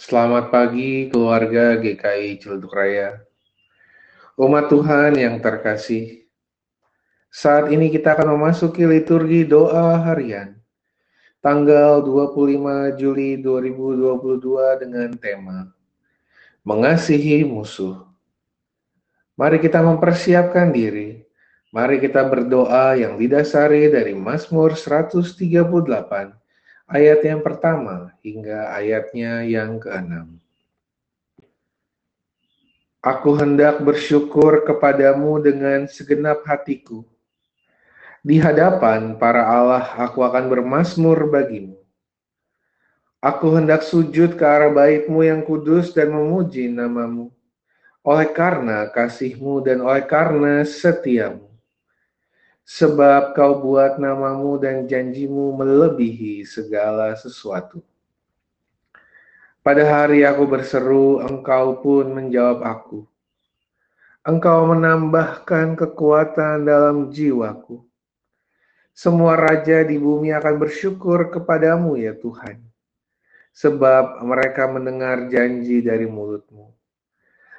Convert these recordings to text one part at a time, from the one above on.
Selamat pagi keluarga GKI Ciledug Raya. Umat Tuhan yang terkasih, saat ini kita akan memasuki liturgi doa harian tanggal 25 Juli 2022 dengan tema Mengasihi Musuh. Mari kita mempersiapkan diri. Mari kita berdoa yang didasari dari Mazmur 138 ayat yang pertama hingga ayatnya yang keenam. Aku hendak bersyukur kepadamu dengan segenap hatiku. Di hadapan para Allah aku akan bermasmur bagimu. Aku hendak sujud ke arah baitmu yang kudus dan memuji namamu. Oleh karena kasihmu dan oleh karena setiamu sebab kau buat namamu dan janjimu melebihi segala sesuatu. Pada hari aku berseru, engkau pun menjawab aku. Engkau menambahkan kekuatan dalam jiwaku. Semua raja di bumi akan bersyukur kepadamu ya Tuhan. Sebab mereka mendengar janji dari mulutmu.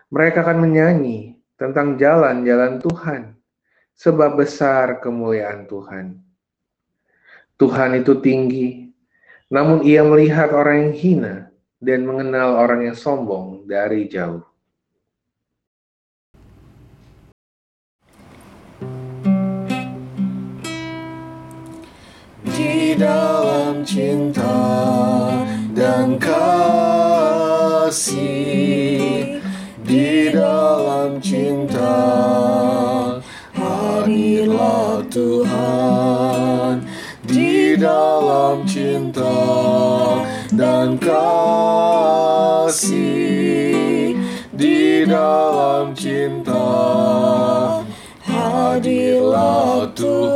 Mereka akan menyanyi tentang jalan-jalan Tuhan sebab besar kemuliaan Tuhan. Tuhan itu tinggi, namun ia melihat orang yang hina dan mengenal orang yang sombong dari jauh. Di dalam cinta dan kasih, cinta dan kasih di dalam cinta. Hadirlah Tuhan.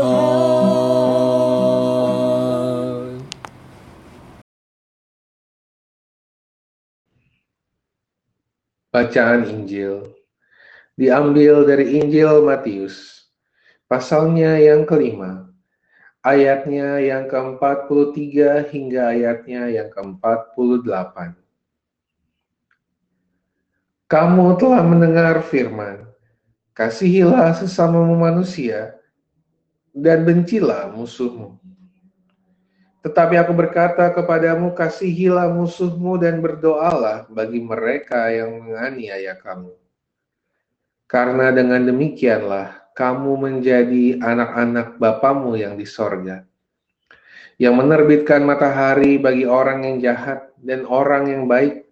Bacaan Injil. Diambil dari Injil Matius pasalnya yang kelima, ayatnya yang ke-43 hingga ayatnya yang ke-48. Kamu telah mendengar firman, kasihilah sesama manusia, dan bencilah musuhmu. Tetapi aku berkata kepadamu, kasihilah musuhmu dan berdoalah bagi mereka yang menganiaya kamu. Karena dengan demikianlah kamu menjadi anak-anak Bapamu yang di sorga, yang menerbitkan matahari bagi orang yang jahat dan orang yang baik,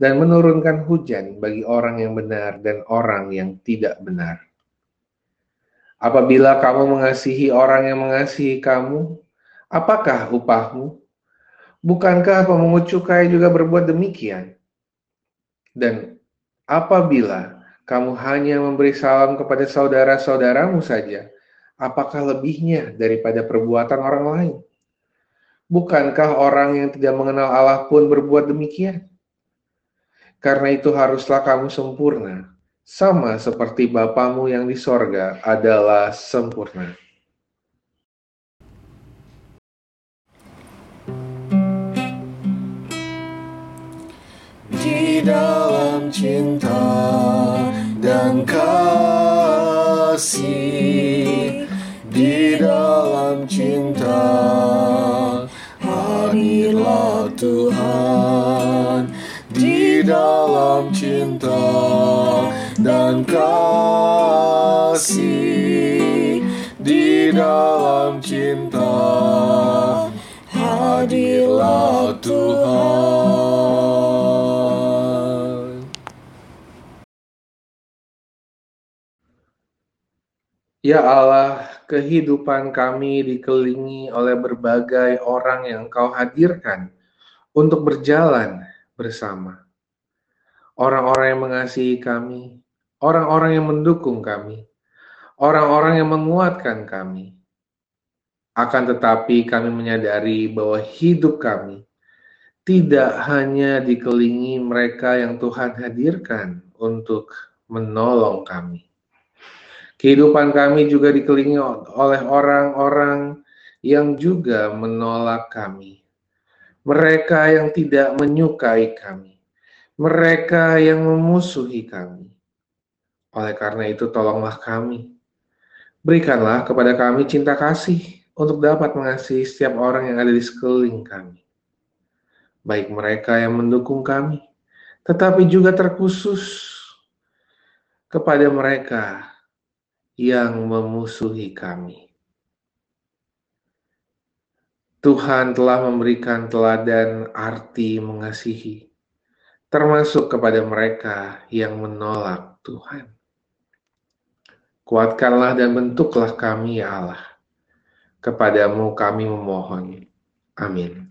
dan menurunkan hujan bagi orang yang benar dan orang yang tidak benar. Apabila kamu mengasihi orang yang mengasihi kamu, apakah upahmu? Bukankah pemungut cukai juga berbuat demikian? Dan apabila kamu hanya memberi salam kepada saudara-saudaramu saja, apakah lebihnya daripada perbuatan orang lain? Bukankah orang yang tidak mengenal Allah pun berbuat demikian? Karena itu haruslah kamu sempurna, sama seperti Bapamu yang di sorga adalah sempurna. Di dalam cinta dan kasih di dalam cinta. Hadirlah Tuhan di dalam cinta dan kasih di dalam cinta. Hadirlah Tuhan Ya Allah, kehidupan kami dikelilingi oleh berbagai orang yang Kau hadirkan untuk berjalan bersama. Orang-orang yang mengasihi kami, orang-orang yang mendukung kami, orang-orang yang menguatkan kami. Akan tetapi kami menyadari bahwa hidup kami tidak hanya dikelilingi mereka yang Tuhan hadirkan untuk menolong kami Kehidupan kami juga dikelilingi oleh orang-orang yang juga menolak kami. Mereka yang tidak menyukai kami, mereka yang memusuhi kami. Oleh karena itu, tolonglah kami. Berikanlah kepada kami cinta kasih untuk dapat mengasihi setiap orang yang ada di sekeliling kami. Baik mereka yang mendukung kami, tetapi juga terkhusus kepada mereka yang memusuhi kami. Tuhan telah memberikan teladan arti mengasihi, termasuk kepada mereka yang menolak Tuhan. Kuatkanlah dan bentuklah kami, ya Allah. Kepadamu kami memohon. Amin.